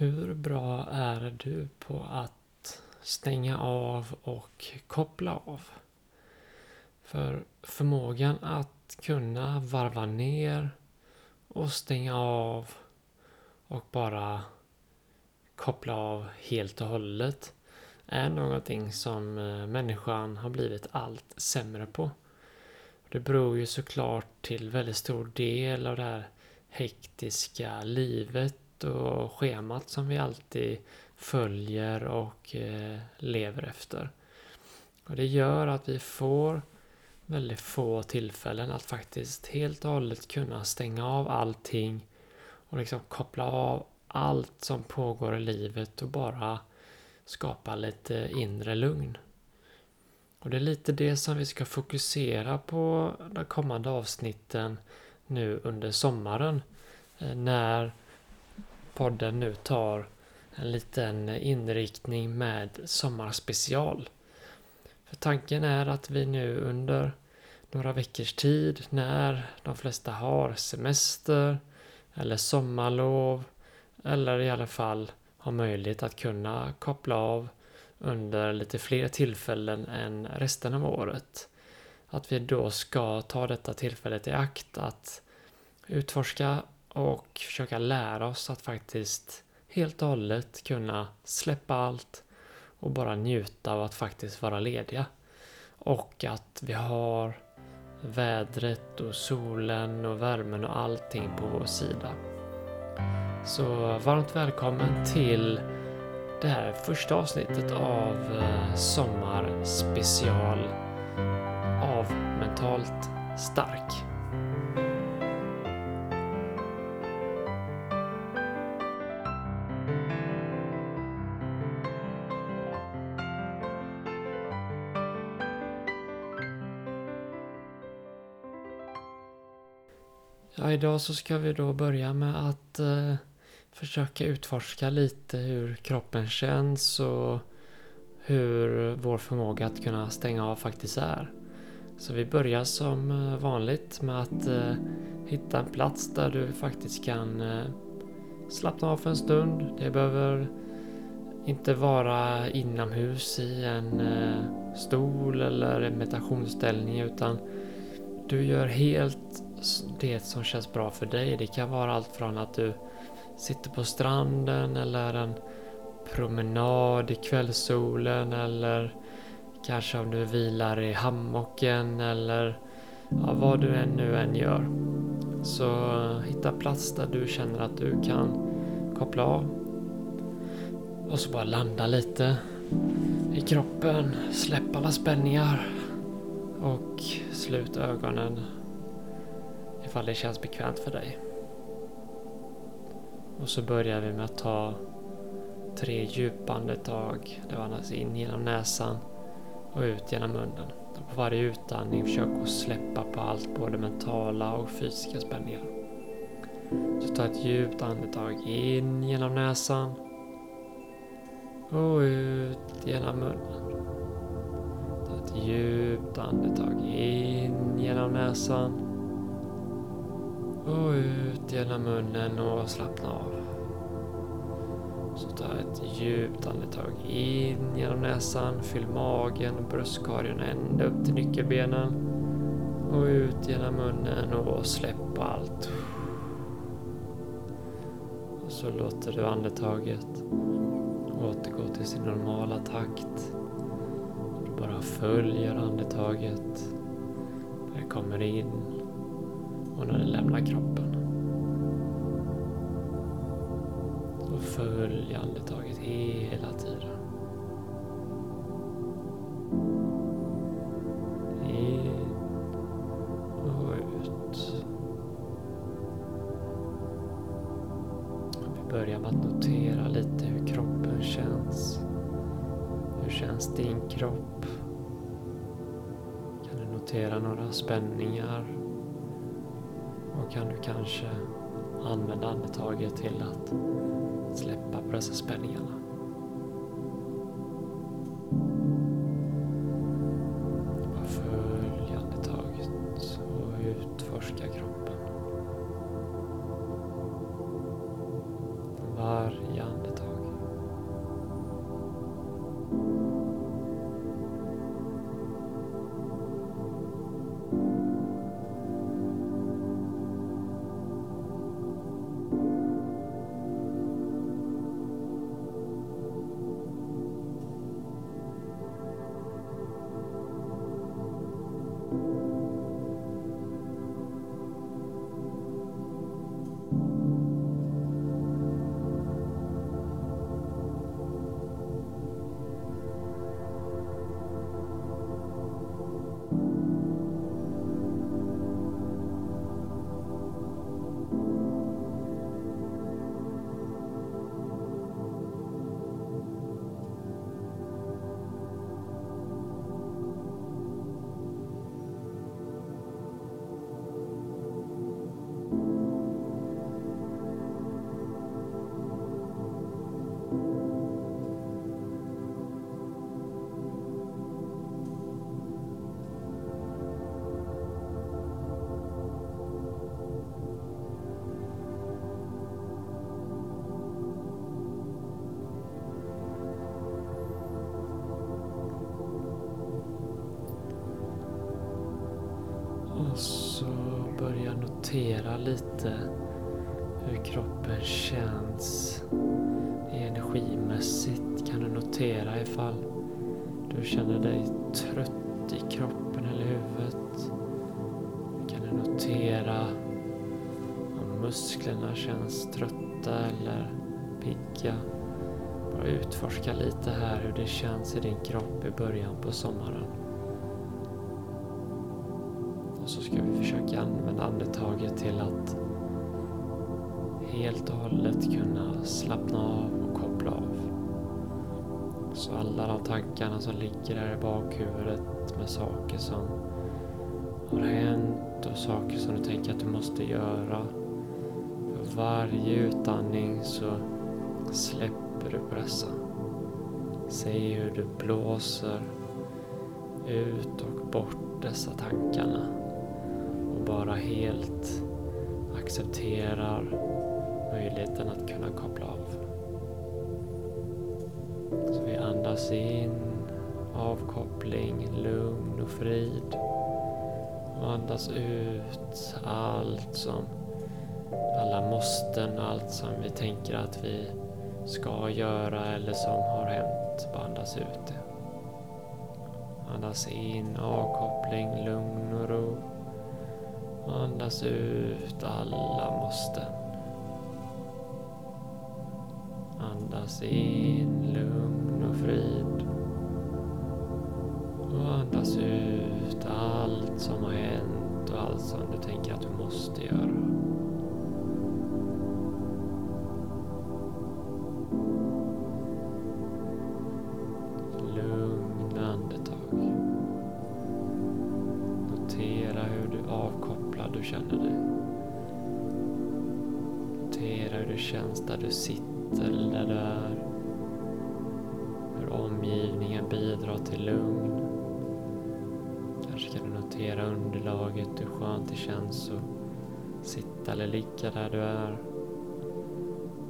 Hur bra är du på att stänga av och koppla av? För förmågan att kunna varva ner och stänga av och bara koppla av helt och hållet är någonting som eh, människan har blivit allt sämre på. Det beror ju såklart till väldigt stor del av det här hektiska livet och schemat som vi alltid följer och eh, lever efter. Och det gör att vi får väldigt få tillfällen att faktiskt helt och hållet kunna stänga av allting och liksom koppla av allt som pågår i livet och bara skapa lite inre lugn. Och det är lite det som vi ska fokusera på de kommande avsnitten nu under sommaren. Eh, när podden nu tar en liten inriktning med sommarspecial. För tanken är att vi nu under några veckors tid när de flesta har semester eller sommarlov eller i alla fall har möjlighet att kunna koppla av under lite fler tillfällen än resten av året. Att vi då ska ta detta tillfället i akt att utforska och försöka lära oss att faktiskt helt och hållet kunna släppa allt och bara njuta av att faktiskt vara lediga. Och att vi har vädret och solen och värmen och allting på vår sida. Så varmt välkommen till det här första avsnittet av eh, Sommarspecial av Mentalt Stark. Ja, idag så ska vi då börja med att eh, försöka utforska lite hur kroppen känns och hur vår förmåga att kunna stänga av faktiskt är. Så vi börjar som eh, vanligt med att eh, hitta en plats där du faktiskt kan eh, slappna av för en stund. Det behöver inte vara inomhus i en eh, stol eller en meditationsställning utan du gör helt det som känns bra för dig. Det kan vara allt från att du sitter på stranden eller en promenad i kvällssolen eller kanske om du vilar i hammocken eller ja, vad du än nu än gör. Så eh, hitta plats där du känner att du kan koppla av. Och så bara landa lite i kroppen. Släpp alla spänningar. Och slut ögonen ifall det känns bekvämt för dig. Och så börjar vi med att ta tre djupa andetag. Det andas in genom näsan och ut genom munnen. Och på varje utandning försök att släppa på allt, både mentala och fysiska spänningar. Så ta ett djupt andetag in genom näsan och ut genom munnen. Ta ett djupt andetag in genom näsan och ut genom munnen och slappna av. Så ta ett djupt andetag in genom näsan. Fyll magen och bröstkorgen ända upp till nyckelbenen. Och ut genom munnen och släpp allt. Och så låter du andetaget återgå till sin normala takt. Du bara följer andetaget. Det kommer in och när den lämnar kroppen. Så följ andetaget hela tiden. In och ut. Vi börjar med att notera lite hur kroppen känns. Hur känns din kropp? Kan du notera några spänningar? Kan du kanske använda andetaget till att släppa på dessa spänningarna. Notera lite hur kroppen känns energimässigt. Kan du notera ifall du känner dig trött i kroppen eller huvudet? Kan du notera om musklerna känns trötta eller pigga? Bara utforska lite här hur det känns i din kropp i början på sommaren. Försöka andetaget till att helt och hållet kunna slappna av och koppla av. Så alla de tankarna som ligger där i bakhuvudet med saker som har hänt och saker som du tänker att du måste göra. För varje utandning så släpper du på dessa. Se hur du blåser ut och bort dessa tankarna helt accepterar möjligheten att kunna koppla av. Så vi andas in avkoppling, lugn och frid. Och andas ut allt som alla måsten, och allt som vi tänker att vi ska göra eller som har hänt. Bara andas ut det. Andas in avkoppling, lugn och ro. Och andas ut alla måsten. Andas in lugn och frid. Och andas ut allt som har hänt och allt som du tänker att du måste göra. Känner dig. Notera hur det känns där du sitter eller där du är. Hur omgivningen bidrar till lugn. Kanske kan du notera underlaget, hur skönt det känns att sitta eller ligga där du är.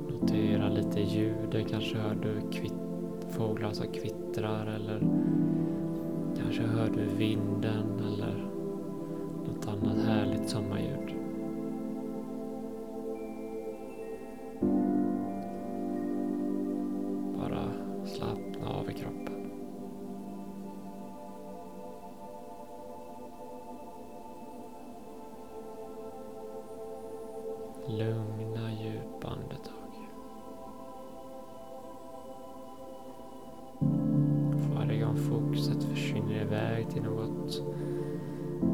Notera lite ljud, kanske hör du kvitt, fåglar som kvittrar eller kanske hör du vinden eller annat härligt sommarljud. Bara slappna av i kroppen. Lugna djupa andetag. Varje gång fokuset försvinner iväg till något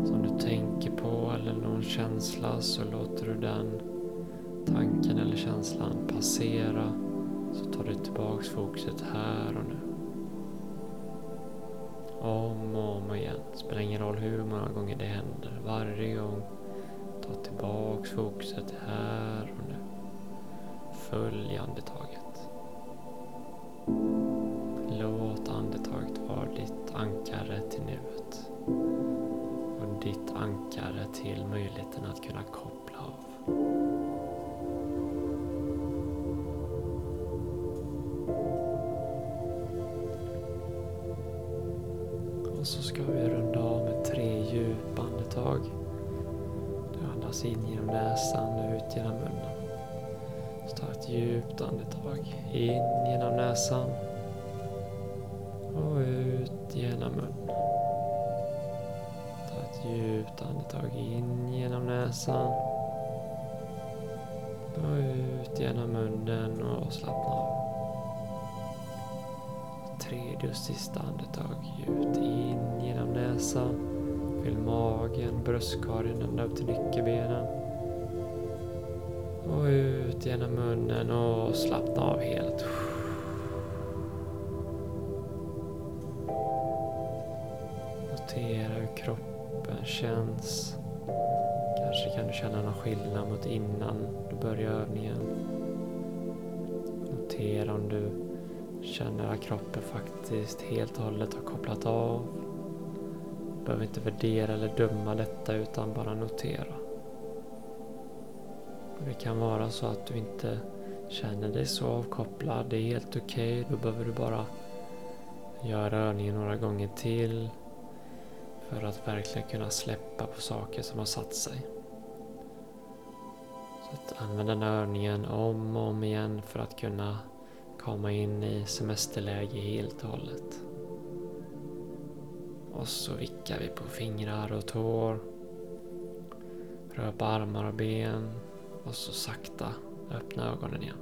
som du tänker eller någon känsla så låter du den tanken eller känslan passera. Så tar du tillbaks fokuset här och nu. Om och om igen. Spelar ingen roll hur många gånger det händer. Varje gång ta tillbaks fokuset här och nu. Följ andetaget. Låt andetaget vara ditt ankare till nuet. Ditt ankare till möjligheten att kunna koppla av. Och så ska vi runda av med tre djupa andetag. Du andas in genom näsan och ut genom munnen. Så ta ett djupt andetag. In genom näsan. Djupt andetag in genom näsan. Och ut genom munnen och slappna av. Tredje och sista andetag. Ut in genom näsan. Fyll magen, bröstkorgen ända upp till nyckelbenen. Och ut genom munnen och slappna av helt. Känns. Kanske kan du känna någon skillnad mot innan du börjar övningen. Notera om du känner att kroppen faktiskt helt och hållet har kopplat av. Du behöver inte värdera eller döma detta utan bara notera. Det kan vara så att du inte känner dig så avkopplad. Det är helt okej. Okay. Då behöver du bara göra övningen några gånger till för att verkligen kunna släppa på saker som har satt sig. Så Att använda den här övningen om och om igen för att kunna komma in i semesterläge helt och hållet. Och så vickar vi på fingrar och tår. Rör på armar och ben. Och så sakta öppna ögonen igen.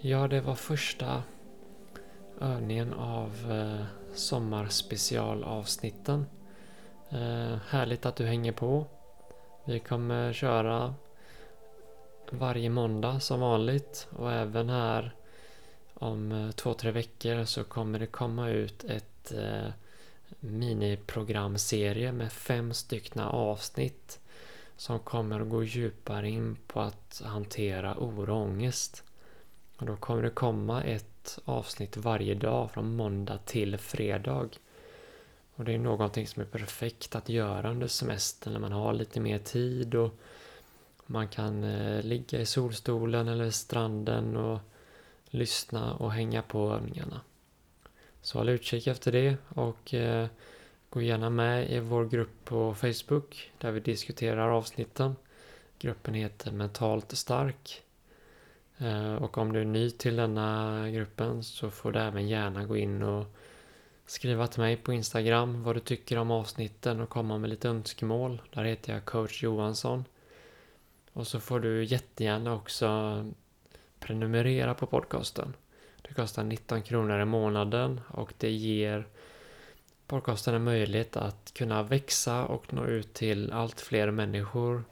Ja, det var första övningen av eh, sommarspecialavsnitten. Eh, härligt att du hänger på. Vi kommer köra varje måndag som vanligt och även här om eh, två, tre veckor så kommer det komma ut ett eh, miniprogramserie med fem styckna avsnitt som kommer att gå djupare in på att hantera oro och ångest. Och då kommer det komma ett avsnitt varje dag från måndag till fredag. Och det är någonting som är perfekt att göra under semestern när man har lite mer tid och man kan eh, ligga i solstolen eller stranden och lyssna och hänga på övningarna. Så håll utkik efter det och eh, gå gärna med i vår grupp på Facebook där vi diskuterar avsnitten. Gruppen heter Mentalt Stark. Eh, och om du är ny till denna gruppen så får du även gärna gå in och skriva till mig på Instagram vad du tycker om avsnitten och komma med lite önskemål. Där heter jag coach Johansson. Och så får du jättegärna också prenumerera på podcasten. Det kostar 19 kronor i månaden och det ger podcasten en möjlighet att kunna växa och nå ut till allt fler människor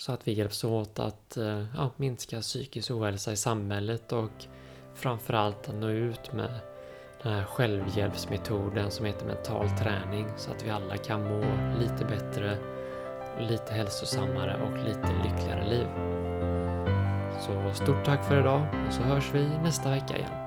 så att vi hjälps åt att eh, ja, minska psykisk ohälsa i samhället och framförallt att nå ut med den här självhjälpsmetoden som heter mental träning så att vi alla kan må lite bättre, lite hälsosammare och lite lyckligare liv. Så stort tack för idag och så hörs vi nästa vecka igen.